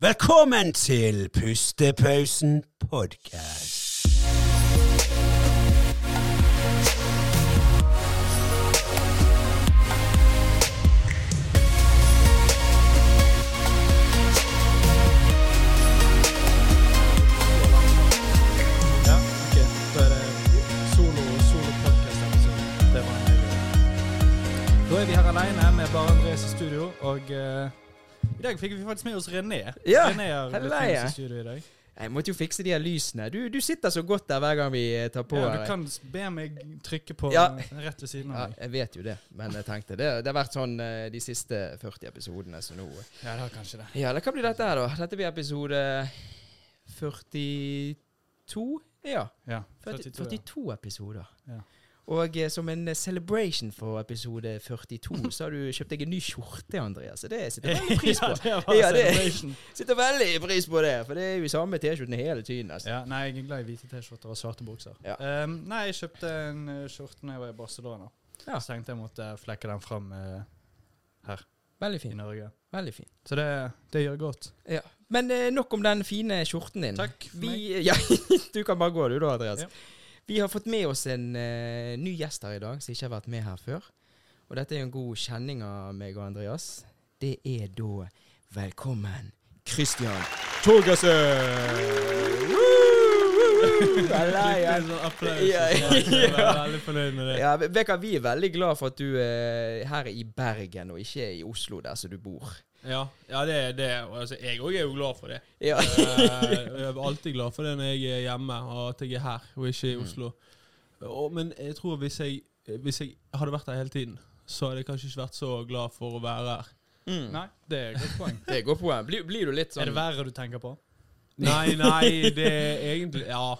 Velkommen til Pustepausen podkast. Ja, ok. Da er det solo, solo podcast episode. Det var en egen. Da er vi her alene med bare Andreas i studio, og eh, i dag fikk vi faktisk med oss René. Ja, René har ja. i studio i dag. Jeg måtte jo fikse de her lysene. Du, du sitter så godt der hver gang vi eh, tar på. Ja, du kan be meg trykke på Ja. rett ved siden ja, av deg. jeg vet jo det, men jeg tenkte det, det har vært sånn eh, de siste 40 episodene, så nå Ja, det har kanskje det. Ja, det kan bli dette her, da? Dette blir episode 42? Ja. Ja, 40, 42, ja. 42 episoder. Ja. Og eh, som en eh, celebration for episode 42, så har du kjøpt deg en ny skjorte, Andreas. Så det setter jeg veldig pris på. ja, det var Ja, celebration. Sitter veldig pris på det, for det er jo samme T-skjortene hele tiden. Altså. Ja, nei, jeg er glad i hvite T-skjorter og svarte bukser. Ja. Um, nei, jeg kjøpte en uh, skjorte da jeg var i Barcelona. Ja. Så tenkte jeg måtte flekke den fram her. Veldig i. Norge. Veldig fin. Så det, det gjør godt. Ja. Men eh, nok om den fine skjorten din. Takk for Vi, ja, du kan bare gå, du da, Andreas. Ja. Vi har fått med oss en uh, ny gjest her i dag som ikke har vært med her før. Og dette er jo en god kjenning av meg og Andreas. Det er da Velkommen, Christian Torgersen! Er hva, Vi er veldig glad for at du er her i Bergen og ikke i Oslo, der som du bor. Ja, ja det er det. Altså, jeg òg er jo glad for det. Ja. Eh, jeg er alltid glad for det når jeg er hjemme, og at jeg er her og ikke i Mm. Oslo. Og, men jeg tror hvis jeg, hvis jeg hadde vært her hele tiden, så hadde jeg kanskje ikke vært så glad for å være her. Mm. Nei, det er et godt poeng. Det er et godt poeng. Blir, blir du litt sånn Er det været du tenker på? Nei, nei, det er egentlig Ja,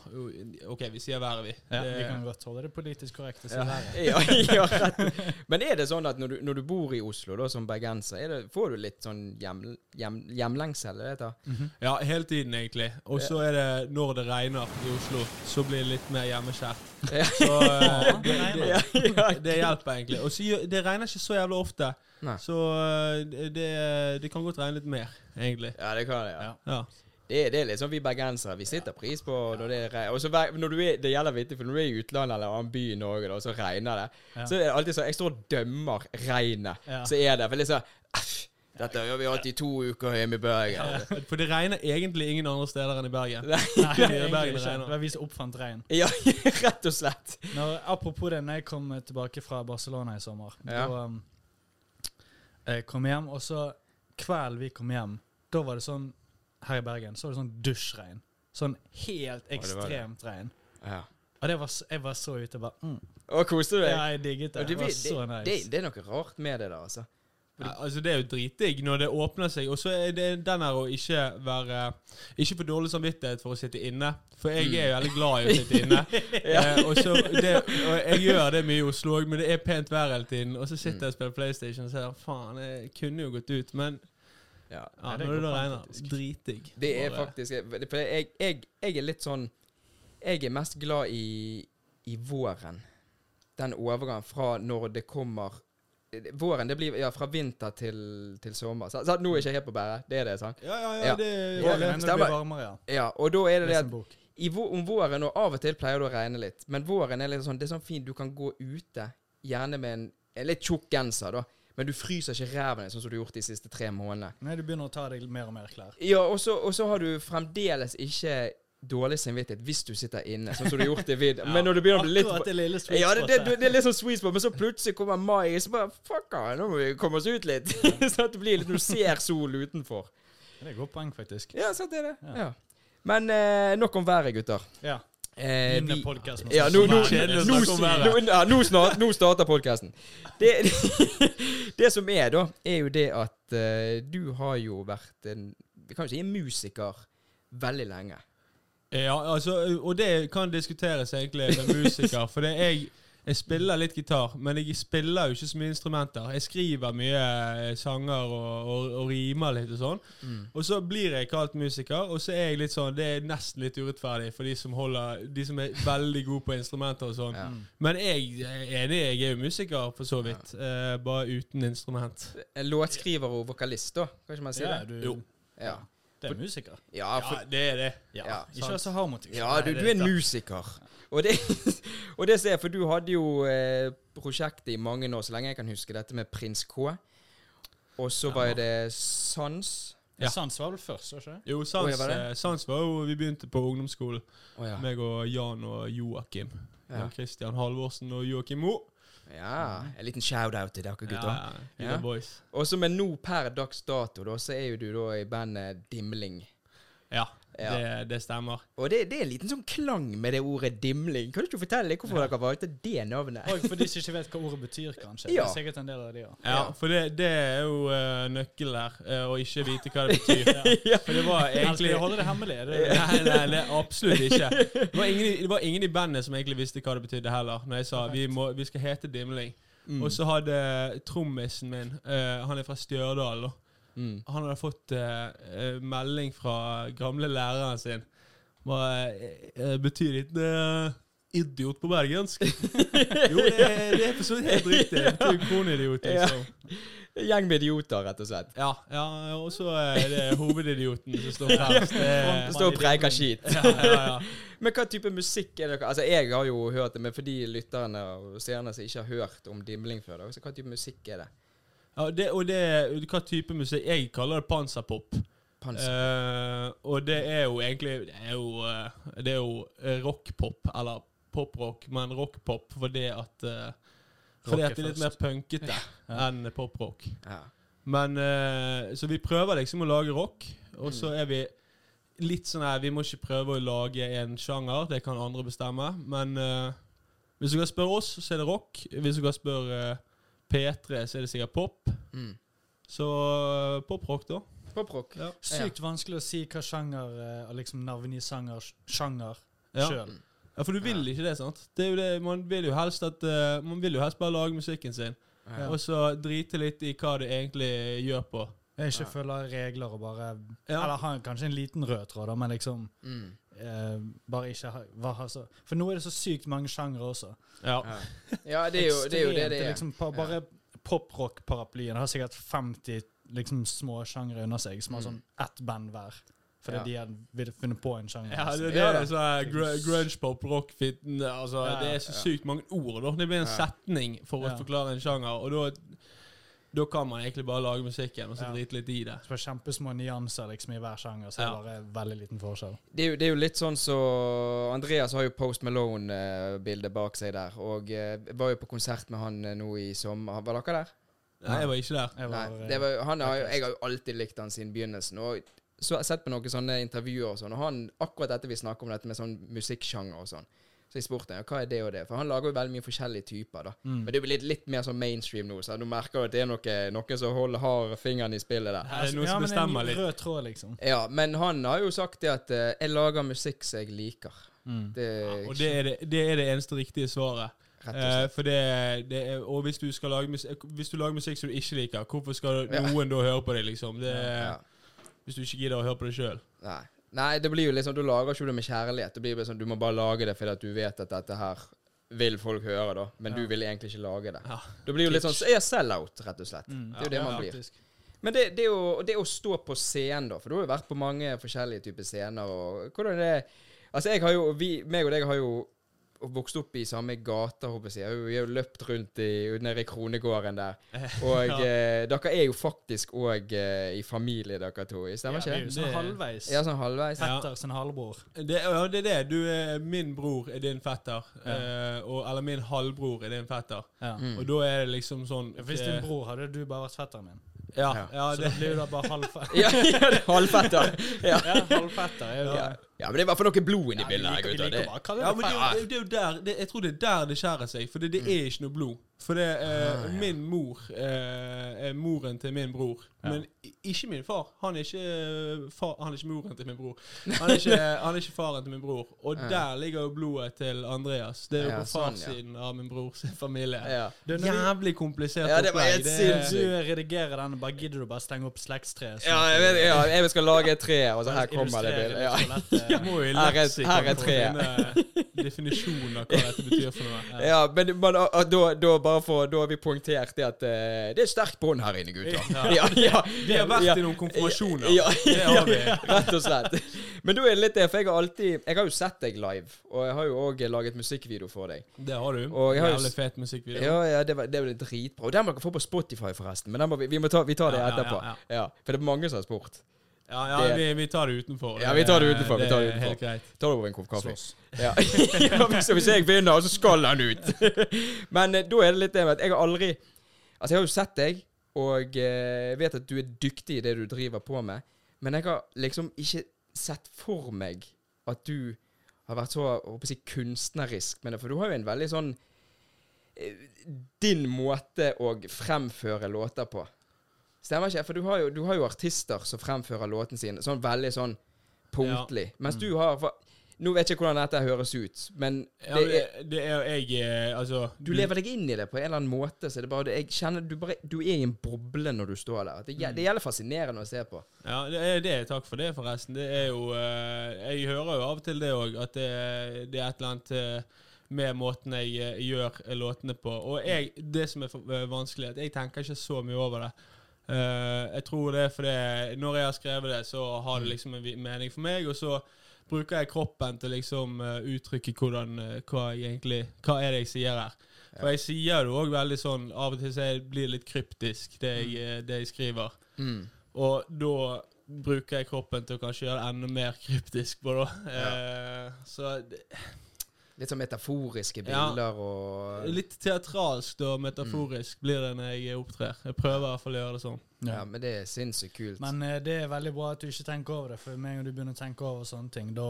OK, vi sier været, vi. Ja, Det- Vi kan godt holde det politisk korrekt å si ja. været. ja, ja, rett. Men er det sånn at når du, når du bor i Oslo da, som bergenser, er det, får du litt sånn hjem, hjem, hjemlengsel? det -hmm. Ja, hele tiden, egentlig. Og så er det når det regner i Oslo, så blir det litt mer hjemmeskjært. Ja. Så eh, det, det, det hjelper egentlig. Og så det regner ikke så jævlig ofte, Nei. så eh, det, det kan godt regne litt mer, egentlig. Ja, det kan det. ja. Ja. Ja. Det, det er litt sånn vi bergensere Vi setter pris på når det regner. Og så når du er, det gjelder vittig, for når du er i utlandet eller en annen by i Norge, og så regner det, Ja. så er det alltid sånn Jeg står og dømmer regnet. Ja. Så er det for liksom «Æsj, Dette gjør vi alltid i to uker hjemme i Bergen. For det regner egentlig ingen andre steder enn i Bergen. Nei. Nei, Det er Bergen ikke. regner. Det var vi som oppfant regn. Ja, rett og slett. Når, apropos det, når jeg kom tilbake fra Barcelona i sommer Ja. Da um, jeg kom hjem, og så kvelden vi kom hjem, da var det sånn her i Bergen, så var det sånn dusjregn. Sånn helt ekstremt regn. Ja. Og det var, jeg var så ute bare mm. Og koste du deg? Ja, jeg digget det. Du Det var så det, nice. det, det er noe rart med det der, altså. Ja, altså Det er jo dritdigg når det åpner seg. Og så er det den her å ikke være Ikke få dårlig samvittighet for å sitte inne. For jeg er jo veldig glad i å sitte inne. eh, og, så det, og jeg gjør det mye i Oslo òg, men det er pent vær hele tiden. Og så sitter jeg og spiller PlayStation og ser faen, jeg kunne jo gått ut, men Ja. ja, det når det regner, dritdigg. Det er faktisk For jeg, jeg, jeg er litt sånn Jeg er mest glad i, i våren. Den overgangen fra når det kommer Våren det blir ja, fra vinter til, til sommer. Så, så, nå er jeg ikke helt på bæret. Det er det, sant? Ja, ja, Ja. ja, det Ja, Ja, det blir varmere, ja. Ja, og da er det det at i om våren, og av og til pleier det å regne litt, men våren er litt sånn, det er sånn fint, du kan gå ute, gjerne med en, en litt tjukk genser, da, men du fryser ikke ræven sånn som du har gjort de siste tre månedene. Nei, du begynner å ta deg mer og mer klær. Ja, og så, har du fremdeles ikke dårlig samvittighet hvis du sitter inne, sånn som du har gjort i vid. Men når det begynner å bli litt Akkurat det lille sweet ja, det, det, det, det er litt sånn sweet spot, men så plutselig kommer mai, så bare Fuck, nå må vi komme oss ut litt. sånn at det blir litt når du ser sol utenfor. Det er et godt poeng, faktisk. Ja, sant det er det. Ja. Ja. Men eh, nok om været, gutter. Ja. Eh, vi- ja, nå, nå, nå, nå, snart, starter podkasten. Det, det som er, da, er jo det at uh, du har jo vært en Vi kan jo si en musiker veldig lenge. Ja, altså, og det kan diskuteres egentlig med musiker. For det er jeg, jeg spiller litt gitar, men jeg spiller jo ikke så mye instrumenter. Jeg skriver mye eh, sanger og, og, og rimer litt og sånn. Og så blir jeg kalt musiker, og så er jeg litt sånn Det er nesten litt urettferdig for de som holder De som er veldig gode på instrumenter og sånn. Ja. Men jeg er enig, jeg er jo musiker for så vidt. Eh, bare uten instrument. En låtskriver og vokalist, da. Kan ikke man si Ja, det? du, Jo. Ja. Det er musiker. Ja, Ja, det er det. Ja, Ja, Ikke vær så harmotisk. ja du, du er en musiker. Og det, og det ser jeg, for du hadde jo eh, prosjektet i mange år, så lenge jeg kan huske, dette med Prins K. Og så var det Sans. Ja. Sans var vel først, var ikke det? Jo, Sans, oh, var det? eh, Sans var jo Vi begynte på ungdomsskolen. oh, ja. Meg og Jan og Joakim. Ja. Jan Christian Halvorsen og Joakim Mo. Ja. En liten shout-out til dere gutter. Ja, ja, Ja. boys. Og så men nå per dags dato, da, så er jo du da i bandet Dimling. Ja, Ja. Det, det stemmer. Og det, det er en liten sånn klang med det ordet dimling. Kan du ikke fortelle litt hvorfor dere valgte det navnet? Og for de som ikke vet hva ordet betyr, kanskje. Ja. Det er sikkert en del av de, ja. Ja, Ja. for det, det er jo uh, nøkkelen der, uh, å ikke vite hva det betyr. ja. For det var Egentlig å holde det hemmelig. Det Nei, nei, det er absolutt ikke. Det var, ingen, det var ingen i bandet som egentlig visste hva det betydde heller. Når jeg sa vi, må, vi skal hete Dimling. Mm. Og så hadde trommisen min, uh, han er fra Stjørdal, da. Mm. Han hadde fått eh, melding fra gamle læreren sin. Hva uh, betyr ikke uh, idiot på bergensk? jo, det, det er for så vidt helt riktig. Det betyr konidiot liksom. Gjeng med idioter, rett og slett. Ja, ja, og så er det hovedidioten som står fremst. Det står og preiker skit. ja, ja, ja. Men hva type musikk er det Altså, jeg har jo hørt det, men for de lytterne og seerne som ikke har hørt om dimling før, så hva type musikk er det? Ja det, og det hva type musikk Jeg kaller det panserpop. Panser? Eh, og det er jo egentlig Det er jo, eh, det er jo eh, rockpop, eller poprock, men rockpop fordi at uh, Fordi er at det er litt mer punkete Ja. enn poprock. ja. Men uh, Så vi prøver liksom å lage rock, og så Mm. er vi litt sånn her Vi må ikke prøve å lage en sjanger, det kan andre bestemme. Men hvis du kan spørre oss, så er det rock. Hvis du kan spørre eh, P3, så er det sikkert pop. Mm. Så eh, poprock, da. Poprock. Ja. sykt vanskelig å si hva sjanger og liksom navngi sanger sjanger Ja. sjøl. Ja, for du vil ikke det, sant? Det er jo det, man vil jo helst at uh, Man vil jo helst bare lage musikken sin, Ja. og så drite litt i hva det egentlig gjør på. Ikke Ja. følge regler og bare Ja. Eller ha kanskje en liten rød tråd, da, men liksom Mm. Eh, bare ikke ha, hva ha så For nå er det så sykt mange sjangre også. Ja. Ja. det er jo det, er jo det, det er. Liksom, bare ja. poprock-paraplyen har sikkert 50 liksom, små sjangre under seg, som har Mm. sånn ett band hver. Fordi Ja. de har vil- funnet på en sjanger. Ja, det, det er sånn gr grunge pop, rock, fitten altså, Ja, Det er så sykt mange ord. da Det blir en Ja. setning for å Ja. forklare en sjanger, og da Da kan man egentlig bare lage musikken og så Ja. drite litt i det. Så det er kjempesmå nyanser liksom, i hver sjanger, så Ja. det er bare veldig liten forskjell. Det er, jo, det er jo litt sånn så Andreas har jo Post Malone-bildet bak seg der. Og eh, jeg var jo på konsert med han eh, nå i sommer. Var dere der? Nei, jeg var ikke der. Jeg var, Nei, Det var, han har, jo- jeg har jo alltid likt han siden begynnelsen. Og så har jeg sett på noen sånne intervjuer og sånn, og han, akkurat dette vi snakker om, dette med sånn musikksjanger og sånn. Så jeg spurte ja, hva er det og det? For han lager jo veldig mye forskjellige typer, da. mm. Men det jo litt, litt mer sånn mainstream nå, så du merker jo at det er noe, noen som holder, har fingeren i spillet der. Det Er noe ja, som bestemmer litt? rød tråd, liksom. Ja, men han har jo sagt det at uh, jeg lager musikk som jeg liker. Mm. Det ja, Og det er det, det er det eneste riktige svaret. Eh, for det, det er, Og hvis du skal lage musikk Hvis du lager musikk som du ikke liker, hvorfor skal Ja. noen da høre på deg, liksom? Det, Ja. Hvis du ikke gidder å høre på det sjøl. Nei. Det blir jo liksom Du lager ikke det med kjærlighet. Det blir jo sånn, Du må bare lage det fordi at du vet at dette her vil folk høre, da. Men Ja. du vil egentlig ikke lage det. Ja. Det blir jo litt sånn så er sell-out, rett og slett. Mm. Det er jo det man blir. Faktisk. Men det, det, å, det å stå på scenen, da For du har jo vært på mange forskjellige typer scener. Og hvordan det Altså, jeg har jo vi, meg og deg har jo vokst opp i samme gata, håper jeg. Vi har jo løpt rundt i, nede i Kronegården der. Og Ja. eh, dere er jo faktisk òg eh, i familie, dere to. Stemmer Ja, ikke sånn halvveis. Ja, sånn halvveis. Fetter sin halvbror. Det, ja, det er det. Du er min bror er din fetter. Ja. Eh, og, eller min halvbror er din fetter. Ja. Mm. Og da er det liksom sånn Hvis eh, din bror hadde du bare vært fetteren min. Ja, Ja. ja, Så det, det blir jo da bare halvfetter. Ja, er halvfetter. Ja. Ja, halvfetter er jo Ja. Ja, men det er i hvert fall noe blod inni Ja, bildet her, gutter. Det- ja, men det, fetter. det, det er jo der det, Jeg tror det er der det skjærer seg. For det, det er ikke noe blod. For det, eh, Ah, min mor eh, er moren til min bror. Ja. Men i- ikke min far. Han er ikke, eh, far, han er ikke moren til min bror. Han er ikke, han er ikke faren til min bror. Og Ja. der ligger jo blodet til Andreas. Det er jo Ja, på sånn, ja. farssiden av min brors familie. Ja. er når vi, Jævlig komplisert Ja, det var helt hvis du sinnssykt. redigerer den, bare gidder du bare stenge opp slektstreet? sånn Ja, jeg, vet, ja, jeg skal lage et tre, og så her kommer det bildet. Ja. litt så lett, eh, Må jo i er- leksikon er for finne definisjonen av hva dette betyr for noe. Ja, men, men og, og, da, da, bare for, da har vi poengtert det at uh, det er sterkt bånd her inne, gutter. Ja, ja, Vi har vært ja, i noen konfirmasjoner. Ja, Det har vi. rett og slett. Men da er det litt det, for jeg har alltid Jeg har jo sett deg live, og jeg har jo òg laget musikkvideo for deg. Det har du. Og jeg har Jævlig fet musikkvideo. Ja, ja, det var, det var dritbra. Og den må dere få på Spotify, forresten. Men den må vi, vi, må ta, vi tar det Ja, ja, etterpå. ja, Ja, For det er mange som har spurt. Ja, ja Det- vi, vi tar det utenfor. Ja, vi tar det utenfor, vi Det tar det utenfor. helt greit. Ta det over en kopp kaffe. slåss. Ja. ja, hvis, hvis jeg vinner, så skal han ut. Men eh, da er det litt det med at jeg har aldri Altså, jeg har jo sett deg, og eh, vet at du er dyktig i det du driver på med, men jeg har liksom ikke sett for meg at du har vært så håper jeg, kunstnerisk med det. For du har jo en veldig sånn eh, Din måte å fremføre låter på. Stemmer ikke? For du har jo, du har jo artister som fremfører låten sin sånn veldig sånn punktlig. Mens du har for, Nå vet jeg ikke hvordan dette høres ut, men det ja, er, det, det er jo jeg eh, Altså du lever deg inn i det på en eller annen måte. Så det er bare, jeg kjenner du, bare, du er i en boble når du står der. Det, gje- det gjelder fascinerende å se på. Ja, det er det. Takk for det, forresten. Det er jo eh, Jeg hører jo av og til det òg, at det, det er et eller annet eh, med måten jeg gjør låtene på. Og jeg, det som er vanskelig, at jeg tenker ikke så mye over det. Eh, jeg tror det er fordi når jeg har skrevet det, så har det liksom en mening for meg, og så bruker jeg kroppen til liksom uh, uttrykke hvordan uh, hva egentlig Hva er det jeg sier her? For jeg sier det òg veldig sånn Av og til så jeg blir litt kryptisk, det jeg, eh, det jeg skriver. Mm. Og da bruker jeg kroppen til å kanskje gjøre det enda mer kryptisk på, da. Ja. så det, Litt sånn metaforiske Ja. bilder og litt teatralsk og metaforisk blir det når jeg opptrer. Jeg prøver i hvert fall å gjøre det sånn. Ja, men det er sinnssykt kult. Men uh, det er veldig bra at du ikke tenker over det, for med en gang du begynner å tenke over sånne ting, da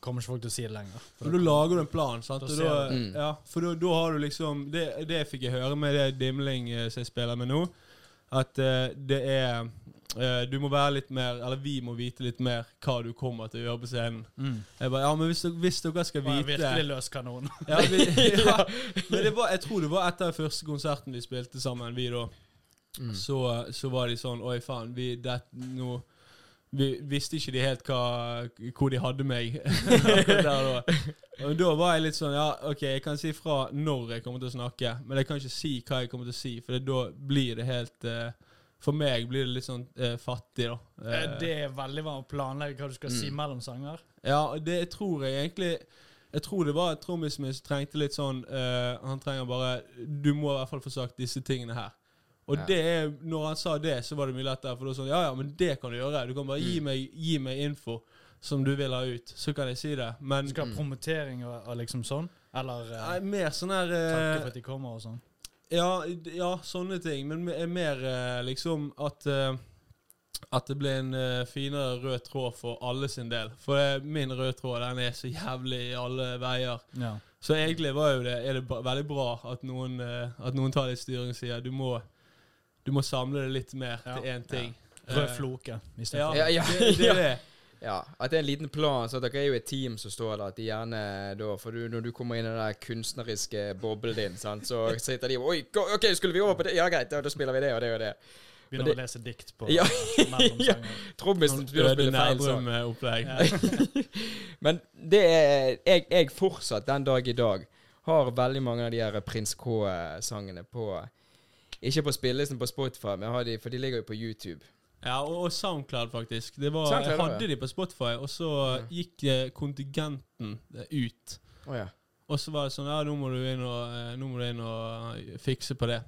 kommer ikke folk til å si det lenger. For da lager du en plan, sant. Da Og da. Mm. ja, for da, har du liksom det, det fikk jeg høre med det Dimling uh, som jeg spiller med nå, at uh, det er Du må være litt mer Eller vi må vite litt mer hva du kommer til å gjøre på scenen. mm. Jeg bare, ja, men hvis dere, hvis dere skal Var vite virkelig løs kanon. Ja, vi, ja. Men det var, jeg tror det var etter første konserten vi spilte sammen, vi da. Mm. Så, så var de sånn Oi, faen, vi, det, no, vi visste ikke de helt hva, hvor de hadde meg. Da. Og da var jeg litt sånn Ja, OK, jeg kan si fra når jeg kommer til å snakke, men jeg kan ikke si hva jeg kommer til å si, for da blir det helt eh, For meg blir det litt sånn eh, fattig, da. Eh, Eh, Det er veldig bra å planlegge hva du skal si Mm. mellom sanger. ja, det tror jeg egentlig Jeg tror det var trommisen min som trengte litt sånn eh, Han trenger bare Du må i hvert fall få sagt disse tingene her. Og Ja. det når han sa det, så var det mye lettere. For da sånn Ja, ja, men det kan du gjøre. Du kan bare gi, Mm. meg, gi meg info som du vil ha ut. Så kan jeg si det. Men skal ha Mm. promotering og, og liksom sånn? Eller eh, nei, mer sånn her takke eh, for at de kommer og sånn? Ja, ja, sånne ting. Men er mer eh, liksom at eh, at det ble en eh, finere rød tråd for alle sin del. For min røde tråd den er så jævlig i alle veier. Ja. Så egentlig var jo det, er det veldig bra at noen, at noen tar litt styring og sier du må, du må samle det litt mer Ja. til én ting. Rød Eh, floke Ja. Ja, ja, det, det det. Ja, at det er en liten plan. Så dere er jo et team som står der. At de gjerne da For du, når du kommer inn i den der kunstneriske boblen din, sant, så sitter de og Oi, OK, skulle vi over på det? Ja, greit, da, da spiller vi det og det og det. Begynner det, å lese dikt på Ja. Ja. Trommisen begynner å spille feil sang. Nerdrum-opplegg. Ja. Men det er jeg, jeg fortsatt den dag i dag har veldig mange av de her Prins K-sangene på Ikke på spillelisten på Spotify, men de, for de ligger jo på YouTube. Ja, og, SoundCloud, faktisk. Det var, SoundCloud jeg hadde de på Spotify, og så gikk eh, kontingenten eh, ut. Oh, ja. Og så var det sånn Ja, nå må og, eh, nå må du inn og fikse på det.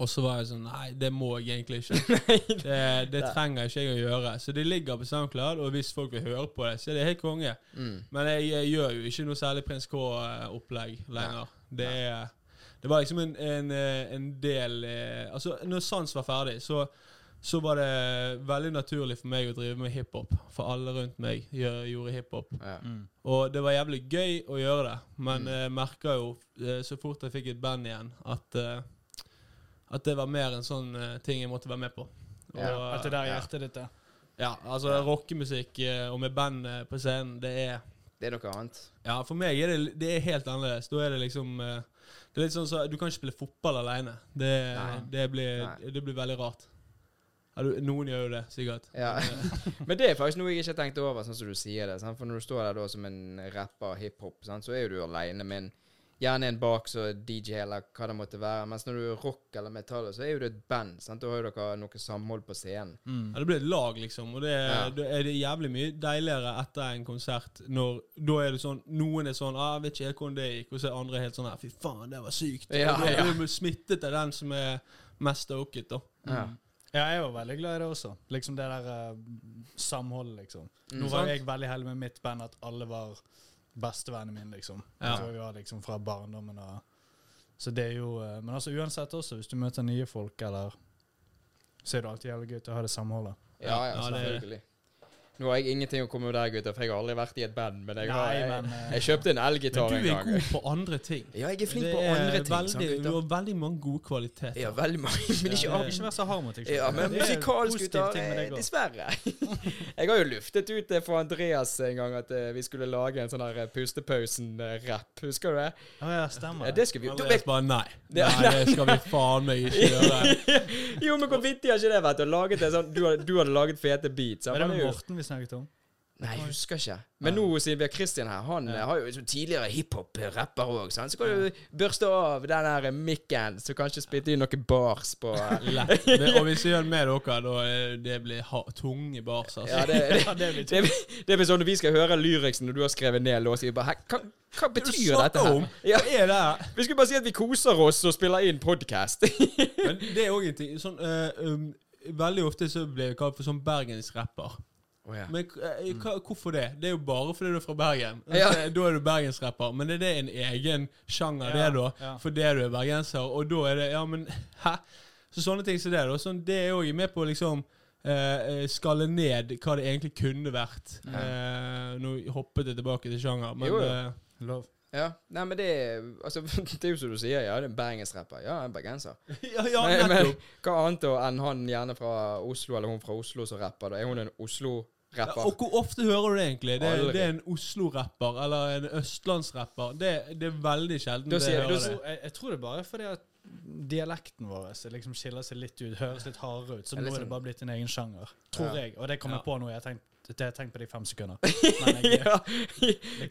Og så var jeg sånn Nei, det må jeg egentlig ikke. Det, det trenger ikke jeg å gjøre. Så det ligger på SoundCloud, og hvis folk vil høre på det, så er det helt konge. Mm. Men jeg, jeg gjør jo ikke noe særlig Prins K-opplegg lenger. Det, er- det var liksom en, en, en del Altså, når Sans var ferdig, så, så var det veldig naturlig for meg å drive med hiphop. For alle rundt meg gjør, gjorde hiphop. Ja. Mm. Og det var jævlig gøy å gjøre det, men Mm. jeg merka jo eh, så fort jeg fikk et band igjen, at, eh, at det var mer en sånn eh, ting jeg måtte være med på. Og, Ja, At det der hjertet ditt er. ja, altså rockemusikk eh, og med band eh, på scenen, det er Det er noe annet. Ja, for meg er det, det er helt annerledes. Da er det liksom eh, Det er litt sånn så Du kan ikke spille fotball alene. Det, det, blir, det blir veldig rart. Noen gjør jo det, sikkert. Ja. Men det er faktisk noe jeg ikke har tenkt over, sånn som du sier det. Sant? For når du står der da som en rapper, hiphop, så er jo du aleine med en Gjerne en bak så DJ eller hva det måtte være. Mens når du er rock eller metall, så er jo det et band. Sant? Da har jo dere noe samhold på scenen. Mm. Ja, Det blir et lag, liksom. Og det, Ja. det er det jævlig mye deiligere etter en konsert når Da er det sånn Noen er sånn ah, 'Jeg vet ikke helt hvordan det gikk', og så er andre helt sånn her 'Fy faen, det var sykt'. Ja, og da ja. du smittet av den som er mest stoket, da. Ja. Ja, jeg var veldig glad i det også. Liksom det der uh, samholdet, liksom. Mm, Nå var sant? jeg veldig heldig med mitt band at alle var bestevennene mine, liksom. Ja. Så vi var liksom fra barndommen og Så det er jo uh, Men altså uansett også, hvis du møter nye folk, eller Så er det alltid jævlig gøy å ha det samholdet. Ja, ja, Ja, det- selvfølgelig. Nå har jeg ingenting å komme med der, gutter, for jeg har aldri vært i et band. Men jeg, har, Nei, jeg, men, eh, jeg kjøpte en Men du er god på andre ting. Ja, jeg er flink er på andre ting. Veldig, sånn, du har veldig mange gode kvaliteter. Ja, veldig mange. Men ikke ja, det, Ikke vær så hard mot deg selv. Ja, men musikalsk, gutter. eh. Dessverre. Jeg har jo luftet ut det for Andreas en gang at eh, vi skulle lage en sånn her Pustepausen-rapp. Husker du det? Ja, ja, stemmer. Ja, det skal vi jo. Du Andreas bare nei. Nei, det skal vi faen meg ikke gjøre. Jo, men hvor vittig har ikke det vært? å Laget det sånn, du, hadde, du hadde laget fete beats. sant? Det er Morten vi snakket om? Nei, jeg husker ikke. Men nå siden vi har Christian her, han ja. har jo som tidligere hiphop-rapper òg, så kan du børste av den der mikken, så kanskje spytte inn noen bars på Lett. Men- Og hvis vi gjør det med dere, da det blir ha tunge bars, altså. Ja, det, det, det blir det, det blir sånn når vi skal høre lyriksen når du har skrevet ned låt, så vi bare hva, hva betyr dette her? om? Ja, Hva er det vi skulle bare si at vi koser oss og spiller inn podkast. Men det er òg en ting. Sånn, uh, um, veldig ofte så blir vi kalt for sånn bergensrapper. Oh, yeah. Men eh, hva, hvorfor det? Det er jo bare fordi du er fra Bergen. Ja. Altså, Da er du bergensrapper. Men er det en egen sjanger, Ja, det, da? ja. Fordi du er bergenser? Og da er det Ja, men hæ? Så sånne ting som det, da. Sånn, det er òg med på å liksom eh, skalle ned hva det egentlig kunne vært. Eh, nå hoppet jeg tilbake til sjanger, men Jo, jo. eh, Love. ja. Nei, men det er Altså, det er jo som du sier, ja, det er en bergensrapper. Ja, en bergenser. ja, ja, men, men hva annet enn han gjerne fra Oslo, eller hun fra Oslo som rapper? da? Er hun en Ja, Oslo-rapper? og hvor ofte hører du det egentlig? Det, Aldri. det er en Oslo-rapper eller en østlandsrapper. Det, det er veldig sjelden Da jeg hører det. Jeg, jeg tror det er bare fordi at dialekten vår liksom skiller seg litt ut, høres litt hardere ut. Så nå er det sånn- bare blitt en egen sjanger. Tror Ja. jeg. Og det kom Ja. på nå. Jeg har tenkt, det tenkt på det i fem sekunder. Men jeg, ja.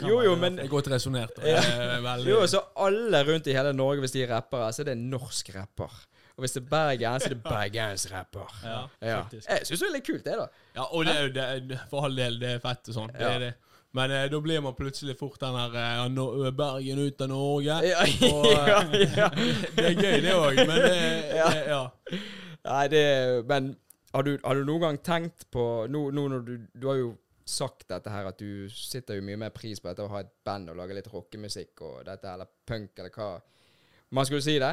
Jo, jo, men Det er godt resonnert. Det er Jo, så alle rundt i hele Norge, hvis de er rappere, så er det en norsk rapper. Og hvis det er Bergen, så er det bergensrapper. Ja, Ja. Jeg syns det er litt kult, det, da. Ja, og det er jo det, for all del, det er fett og sånn. Det er det. Men eh, da blir man plutselig fort den her eh, no, Bergen ut av Norge. Ja, Og, eh, ja, det er gøy, det òg, men det, Ja. det ja. Nei, det Men har du, har du noen gang tenkt på Nå, no, når du Du har jo sagt dette her, at du sitter jo mye mer pris på dette å ha et band og lage litt rockemusikk og dette, eller punk, eller hva man skulle si det.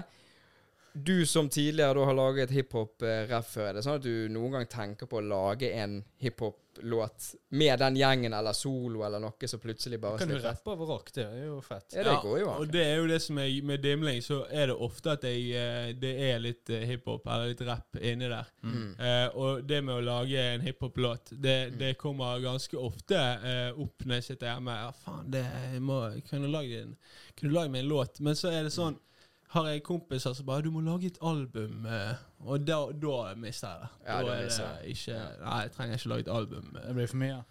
Du som tidligere da har laget hiphop-raff før, er det sånn at du noen gang tenker på å lage en hiphop-låt med den gjengen, eller solo, eller noe som plutselig bare Kan du rappe over rock? Det er jo fett. Ja, det går jo Og det er jo det som er med dimling, så er det ofte at jeg, eh, det er litt eh, hiphop eller litt rap inni der. Mm. Uh, og det med å lage en hiphop-låt, det, det kommer ganske ofte uh, opp når jeg sitter hjemme. Ja, faen, det jeg må, kan du lage, en, kunne lagd meg en låt. Men så er det sånn har jeg kompiser som bare 'Du må lage et album', eh, og da, da mister jeg det. Ja, da da er det ikke Nei, jeg trenger ikke lage et album. Det blir for mye.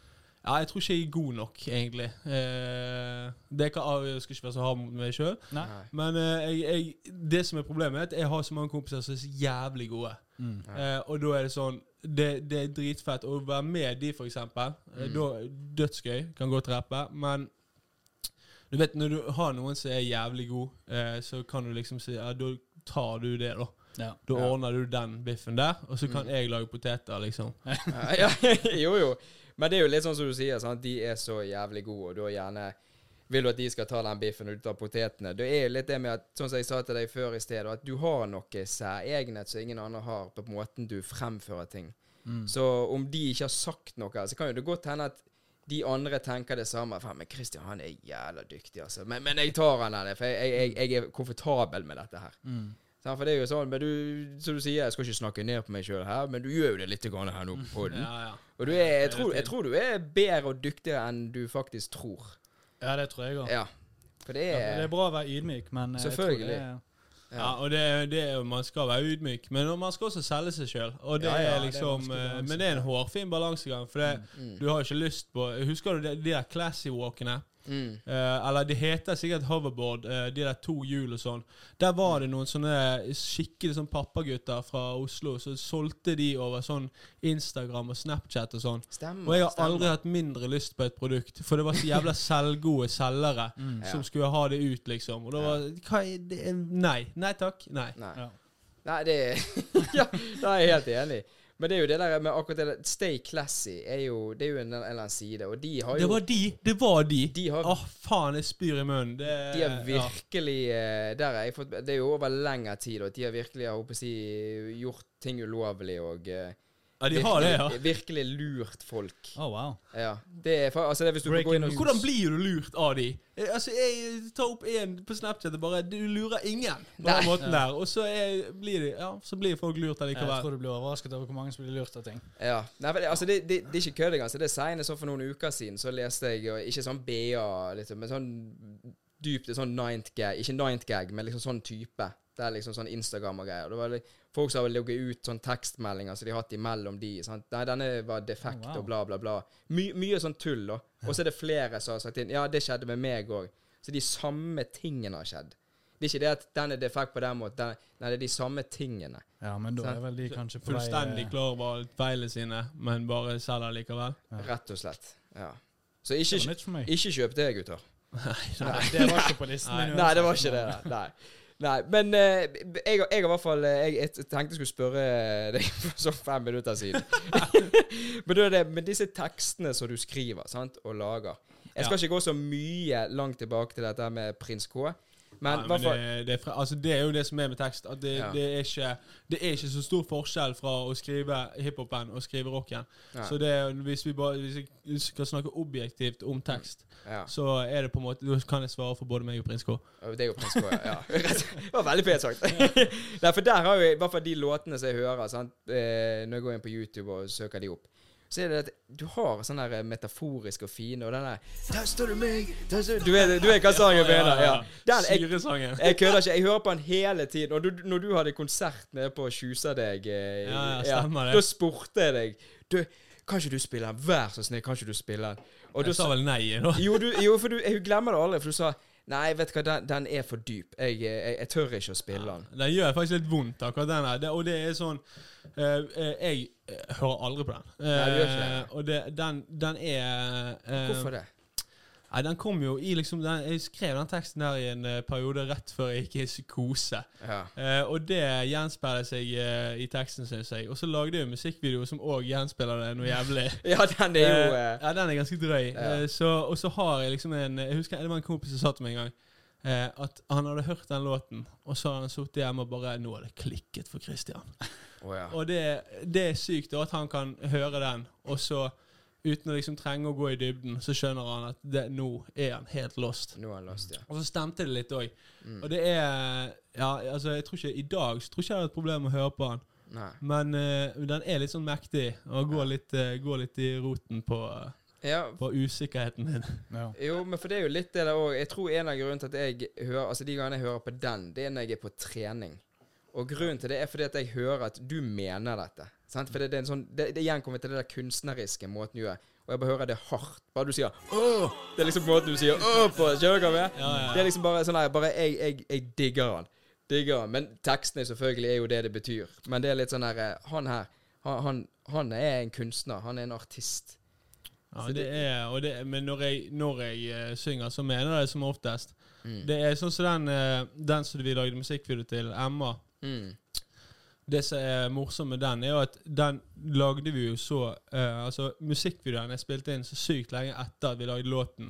Ja, jeg tror ikke jeg er god nok, egentlig. Eh, det kan, jeg skal ikke være så hard mot meg sjøl. Men eh, jeg, jeg, det som er problemet, er at jeg har så mange kompiser som er så jævlig gode. Mm. Eh, og da er det sånn det, det er dritfett å være med de, for eksempel. Mm. Da, dødsgøy. Kan godt rappe. Men du vet, når du har noen som er jævlig god, eh, så kan du liksom si Ja, da tar du det, da. Ja. Da Ja. ordner du den biffen der, og så kan Mm. jeg lage poteter, liksom. Ja, ja, jo, jo. Men det er jo litt sånn som du sier, sant? de er så jævlig gode, og du gjerne vil du at de skal ta den biffen, og du tar potetene. Det er jo litt det med at, sånn som jeg sa til deg før i sted, at du har noe særegenhet som ingen andre har, på måten du fremfører ting. Mm. Så om de ikke har sagt noe, så kan jo det godt hende at de andre tenker det samme. Faen, men Christian, han er jævla dyktig, altså. Men, men jeg tar han der, for jeg, jeg, jeg er komfortabel med dette her. Mm. For det er jo sånn, men du, som du sier, jeg skal ikke snakke ned på meg sjøl her, men du gjør jo det litt grann her nå på poden. Ja, ja. Og du er, jeg, tror, jeg tror du er bedre og dyktigere enn du faktisk tror. Ja, det tror jeg òg. Ja. For det Ja, er det er bra å være ydmyk, men Selvfølgelig. jeg tror det er Ja, og det, det Man skal være ydmyk, men man skal også selge seg sjøl. Ja, liksom eh. Men det er en hårfin balansegang. For det, Mm. du har ikke lyst på Husker du de, de der classy walkene? Mm. Eh, eller de heter sikkert hoverboard, uh, de der to hjul og sånn. Der var det noen sånne skikkelig sånn pappagutter fra Oslo, så solgte de over sånn Instagram og Snapchat og sånn. Stemmer. Og jeg har stemmer. aldri hatt mindre lyst på et produkt, for det var så jævla selvgode selgere Mm. Ja. som skulle ha det ut, liksom. Og da var hva er det? Nei. Nei takk. Nei. Nei. Ja. Nei, det Ja, da er jeg helt enig. Men det er jo det der med akkurat det der Stay classy er jo, det er jo en, eller annen side, og de har jo Det var de! Det var de! De har, Åh, faen, jeg spyr i munnen. Det, de har virkelig ja. Der har jeg fått Det er jo over lengre tid, og de har virkelig jeg håper å si, gjort ting ulovlig og eh, ja, de har det, ja. virkelig, lurt folk. Oh, wow. Ja. Det er altså det er hvis du Breaking inn og. Hvordan blir du lurt av de? Eh, Altså, Jeg tar opp en på Snapchat og bare Du lurer ingen på den måten måten der. Og så er, blir de Ja, så blir folk lurt Jeg tror du blir overrasket over hvor mange som blir lurt av ting. Ja. Nei, for det, altså det, det, det er ikke kødd engang. så Det er senest så for noen uker siden så leste jeg og Ikke sånn BA, liksom, men sånn dypt sånn ninth gag. Ikke ninth gag, men liksom sånn type. Det er liksom sånn Instagram og greier. Det var folk som har logget ut sånn tekstmeldinger som de har hatt imellom de. Sant? Nei, denne var defekt Oh, wow. og bla, bla, bla. My, mye sånn tull, da. Og så er det flere som har sagt inn Ja, det skjedde med meg òg. Så de samme tingene har skjedd. Det er ikke det at den er defekt på den måten. Den, nei, det er de samme tingene. Ja, men da er vel de kanskje på Fullstendig eh, klar over feilene sine, men bare selger likevel. Ja. Rett og slett. Ja. Så ikke, ikke kjøp det, gutter. Nei, det var ikke på listen Nei. min. Nei, det var ikke det. Nei. Nei, men eh, jeg, jeg i hvert fall eh, jeg, jeg tenkte jeg skulle spørre deg for sånn fem minutter siden. men, det, men disse tekstene som du skriver sant, og lager Jeg skal Ja. ikke gå så mye langt tilbake til dette med prins K. Men, Nei, men det, det, er fra, altså, det er jo det som er med tekst. At det, Ja. det, er ikke, det er ikke så stor forskjell fra å skrive hiphopen og skrive rocken. Ja. Så det, hvis vi bare hvis vi skal snakke objektivt om tekst, ja. så er det på en måte Da kan jeg svare for både meg og Prins K. Og Det er jo prins K, ja. Det var veldig pent sagt. Nei, for der har jo i hvert fall de låtene som jeg hører, sant? Eh, når jeg går inn på YouTube og søker de opp, så er det at du har sånn der metaforisk og fine, og den der Tester du meg? Der du Du vet, du vet hva sangen mener? Ja. Den, jeg, Syresangen. jeg kødder ikke. Jeg hører på den hele tiden. Og du, når du hadde konsert nede på Tjusadeg eh, Ja, ja, stemmer det. Da spurte jeg deg Du, kan ikke du spille den? Vær så snill, kan ikke du spille den? Og da Jeg sa vel nei, nå. jo, du, jo, for du, jeg glemmer det aldri, for du sa Nei, vet du hva, den, den er for dyp. Jeg, jeg, jeg tør ikke å spille den. Den gjør faktisk litt vondt, akkurat den her. Og det er sånn eh, eh, Jeg eh, hører aldri på den. Nei, du gjør ikke det. Eh, og det, den, den er eh, Hvorfor det? Nei, den kom jo i liksom den, Jeg skrev den teksten der i en uh, periode rett før jeg gikk i psykose. Ja. Uh, og det gjenspeiler seg uh, i teksten, syns jeg. Og så lagde jeg jo musikkvideo som òg gjenspeiler det noe jævlig. ja, den er jo ja, den er ganske drøy. Ja. Så, og så har jeg liksom en Jeg husker det var en kompis som sa til meg en gang at han hadde hørt den låten, og så hadde han sittet hjemme og bare Nå har det klikket for Christian. Oh, ja. Og det, det er sykt da, at han kan høre den, og så uten å liksom trenge å gå i dybden, så skjønner han at det, nå er han helt lost. Nå er han lost, ja. Og så stemte det litt òg. Mm. Og det er Ja, altså, jeg tror ikke i dag så tror ikke jeg det er et problem å høre på han. Nei. Men uh, den er litt sånn mektig, og går litt, uh, går litt i roten på, Ja, på usikkerheten din. Ja. jo, men for det er jo litt det der òg. Jeg tror en av grunnene til at jeg hører Altså de gangene jeg hører på den, det er når jeg er på trening. Og grunnen til det er fordi at jeg hører at du mener dette. Sant? For det, det er en sånn Det, det igjen kommer til det der kunstneriske måten du gjør. Og jeg bare hører det hardt. Bare du sier 'åh'. Det er liksom måten du sier 'åh' på. Skjønner du? Ja, ja. Det er liksom bare sånn der Bare jeg, jeg, jeg digger han. Digger han. Men tekstene selvfølgelig er jo det det betyr. Men det er litt sånn der eh, Han her, han, han, han er en kunstner. Han er en artist. Ja, det det- er, det, men når jeg, når jeg uh, synger, så mener jeg det som oftest. Mm. Det er sånn som den, uh, den som vi lagde musikkvideo til, Emma. Mm. Det som er morsomt med den, er jo at den lagde vi jo så uh, Altså, musikkvideoen er spilt inn så sykt lenge etter at vi lagde låten.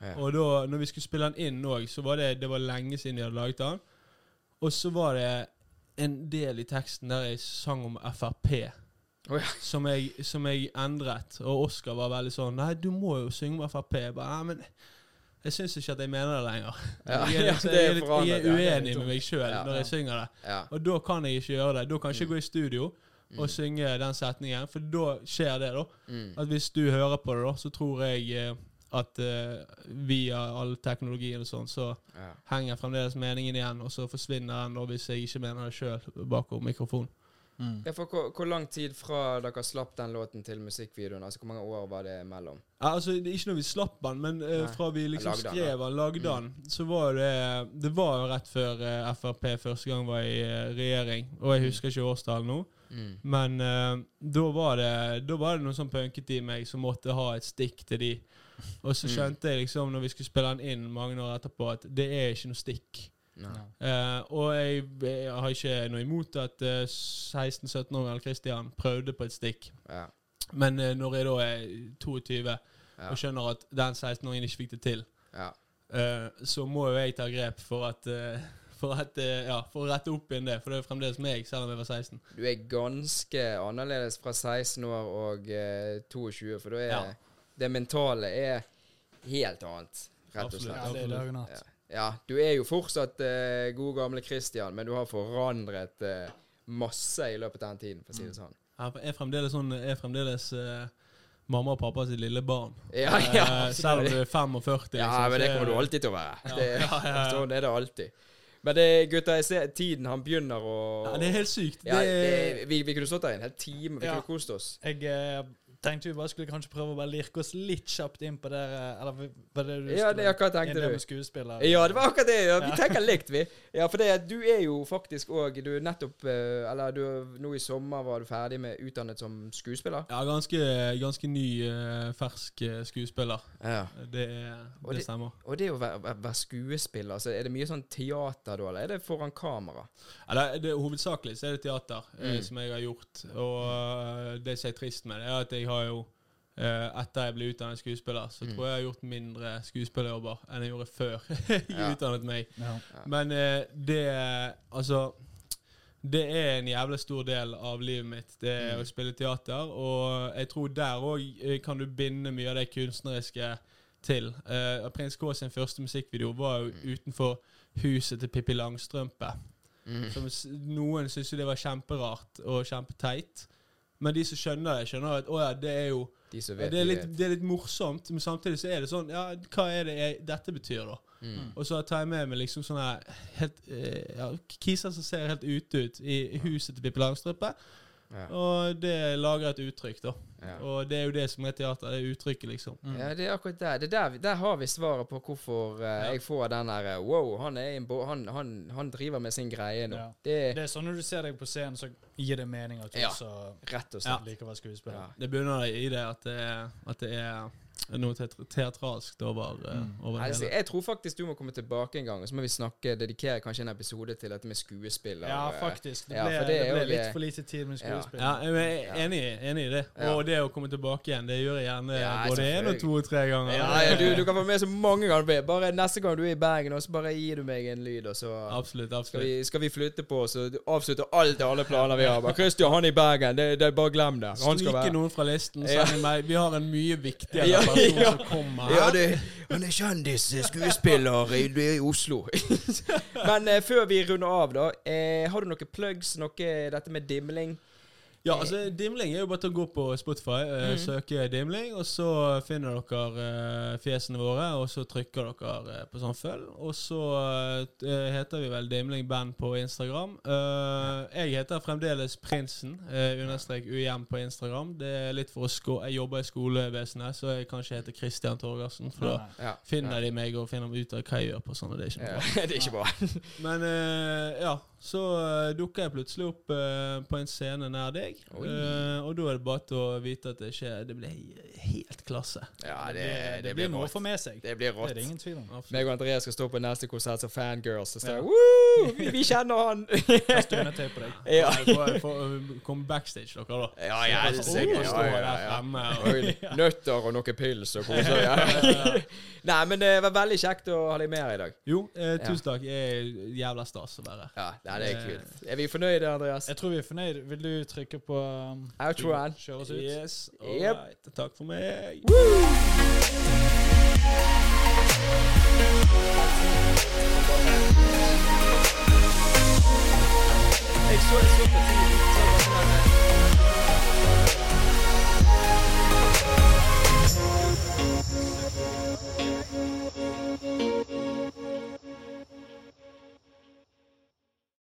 Ja. Og da når vi skulle spille den inn òg, så var det, det var lenge siden de hadde laget den. Og så var det en del i teksten der jeg sang om Frp. Oh, ja. som, jeg, som jeg endret. Og Oskar var veldig sånn Nei, du må jo synge om Frp. Jeg bare, Nei, men jeg syns ikke at jeg mener det lenger. Ja, jeg, er litt, jeg, er litt, jeg er uenig med meg sjøl når jeg synger det. Og da kan jeg ikke gjøre det. Da kan jeg ikke Mm. gå i studio og synge den setningen, for da skjer det, da. Mm. At hvis du hører på det, da, så tror jeg eh, at uh, via all teknologien og sånn, så henger fremdeles meningen igjen, og så forsvinner den hvis jeg ikke mener det sjøl bakom mikrofonen. Mm. Ja, for hvor, hvor lang tid fra dere slapp den låten til musikkvideoen? Altså Hvor mange år var det mellom? Ja, altså, det ikke når vi slapp den, men uh, fra vi liksom Lagde skrev den, lagde den, så var det Det var jo rett før uh, Frp første gang var i uh, regjering. Og jeg husker ikke årstallet nå, Mm. men eh, da var det Da var det noen sånn punkete i meg som måtte ha et stikk til de. Og så Mm. skjønte jeg liksom, når vi skulle spille den inn mange år etterpå, at det er ikke noe stikk. Eh, og jeg, jeg har ikke noe imot at uh, 16-17 år gammel Christian prøvde på et stikk. Ja. Men uh, når jeg da er 22 Ja. og skjønner at den 16-åringen ikke fikk det til, ja. eh, så må jo jeg ta grep for at for, at, ja, for å rette opp igjen det. For det er fremdeles meg, selv om jeg var 16. Du er ganske annerledes fra 16 år og eh, 22, for da er Ja. det mentale er helt annet, rett og Absolutt. slett. Ja, det er. Ja. du er jo fortsatt eh, god gamle Christian, men du har forandret eh, masse i løpet av den tiden, for å si Mm. det sånn. Jeg er fremdeles, sånn, jeg er fremdeles eh, mamma og pappa sitt lille barn. Ja, ja. Eh, selv om du er 45. Ja, liksom, men det er kommer du alltid til å være. Ja. Det, Ja, ja. Sånn er det alltid. Men det, gutter, jeg ser tiden han begynner å Ja, det er helt sykt. Ja, det, vi, vi kunne stått der i en hel time. Vi Ja. kunne kost oss. Jeg eh, tenkte vi bare skulle kanskje prøve å bare lirke oss litt kjapt inn på det eh, Eller var det du Ja, det, ja, hva tenkte du? skuespiller? Ja, det var akkurat det. Ja. Vi tenker likt, vi. Ja, for det, du er jo faktisk òg Du er nettopp eh, Eller du, nå i sommer var du ferdig med utdannet som skuespiller. ja, ganske, ganske ny, eh, fersk skuespiller. Ja. Det, det det- stemmer. Og det å være, være- skuespiller, altså, er det mye sånn teater da, eller er det foran kamera? Ja, det, det, hovedsakelig så er det teater Mm. som jeg har gjort. Og det som er trist med det, er at jeg har jo eh, etter jeg ble utdannet skuespiller, så Mm. tror jeg jeg har gjort mindre skuespillerjobber enn jeg gjorde før jeg Ja. utdannet meg. Ja. Men eh, det Altså Det er en jævlig stor del av livet mitt, det Mm. å spille teater. Og jeg tror der òg kan du binde mye av det kunstneriske til. Eh, Prins K sin første musikkvideo var jo Mm. utenfor huset til Pippi Langstrømpe. Mm. Som noen syntes jo det var kjemperart og kjempeteit. Men de som skjønner det, skjønner at å ja, det er jo De som vet, det, er de litt, vet. det er litt morsomt, men samtidig så er det sånn Ja, hva er det jeg, dette betyr, da? Mm. Og så tar jeg med meg liksom sånne helt eh, ja, kiser som ser helt ute ut i huset til Pippi Langstrømpe. Ja. Og det lager et uttrykk, da. Ja. Og det er jo det som er teater. Det er uttrykket, liksom. Mm. Ja, det er akkurat det. Det er der, vi- der har vi svaret på hvorfor uh, Ja. jeg får den der Wow, han, er en bo han, han, han driver med sin greie nå. Ja. Det Det er sånn når du ser deg på scenen, så gir det mening at du Ja. også rett og Ja. slett liker å være skuespiller. Ja. Det begynner i det at det er, at det er noe teat- teatralsk over, eh, Mm. over det altså, hele. jeg tror faktisk du må komme tilbake en gang, og så må vi snakke, dedikere kanskje en episode til dette med skuespiller. Ja, eh, faktisk. Det Ja, ble, ja, det det ble litt for lite tid med skuespill. Ja, jeg er enig, enig i det. Og det å komme tilbake igjen, det gjør jeg gjerne Ja, både én og to og tre ganger. Ja, ja, du, du kan få med så mange ganger du vil. Bare neste gang du er i Bergen, og så bare gir du meg en lyd, og så Absolutt. skal vi, skal vi flytte på oss og avslutte alt alle planer vi har. Bare, Christian, han er i Bergen. Det, det, bare glem det. Han Stryke noen fra listen. Ja. Vi har en mye viktigere Ja, person ja. som kommer Ja, det, han er kjendis, skuespiller i, du er i Oslo. Men eh, før vi runder av, da. Eh, har du noen plugs? Noe dette med dimling? Ja, altså Dimling er jo bare til å gå på Spotify, uh, mm. søke Dimling, og så finner dere uh, fjesene våre, og så trykker dere uh, på sånn følg. Og så heter vi vel Dimling Band på Instagram. Eh, jeg heter fremdeles Prinsen, understrek UiM på Instagram. Det er litt for å sko Jeg jobber i skolevesenet, så jeg kan ikke hete Christian Torgersen, for da Ja. finner de meg og finner ut av hva jeg gjør på sånn, og det er ikke bra. det er ikke bra. Men eh, ja, så uh, dukker jeg plutselig opp uh, på en scene nær deg. Eh, og da er det bare til å vite at det skjer. Det blir helt klasse. Ja, Det, blir- det blir noe å få med seg. Det blir Det er det ingen tvil om. Meg og Andreas skal stå på neste konsert som fangirls. Så står Ja. Woo! Vi, vi kjenner han! Kaste undertøy på deg. ja. Kom jeg uh, backstage, dere, da. Ja, det er sikkert. Og Ja, stå ja, ja, ja. Og, Nøtter og noen pils og kose ja. Nei, men det var veldig kjekt å ha deg med her i dag. jo, eh, tusen takk. Jeg er jævla stas å være her. Ja, Ja, det är kul. Är vi förnöjda Andreas? Jag tror vi är förnöjda. Vill du trycka på... Um, Outroan. Kör oss ut. Yes. All yep. right. Tack för mig. Hey, så är det super.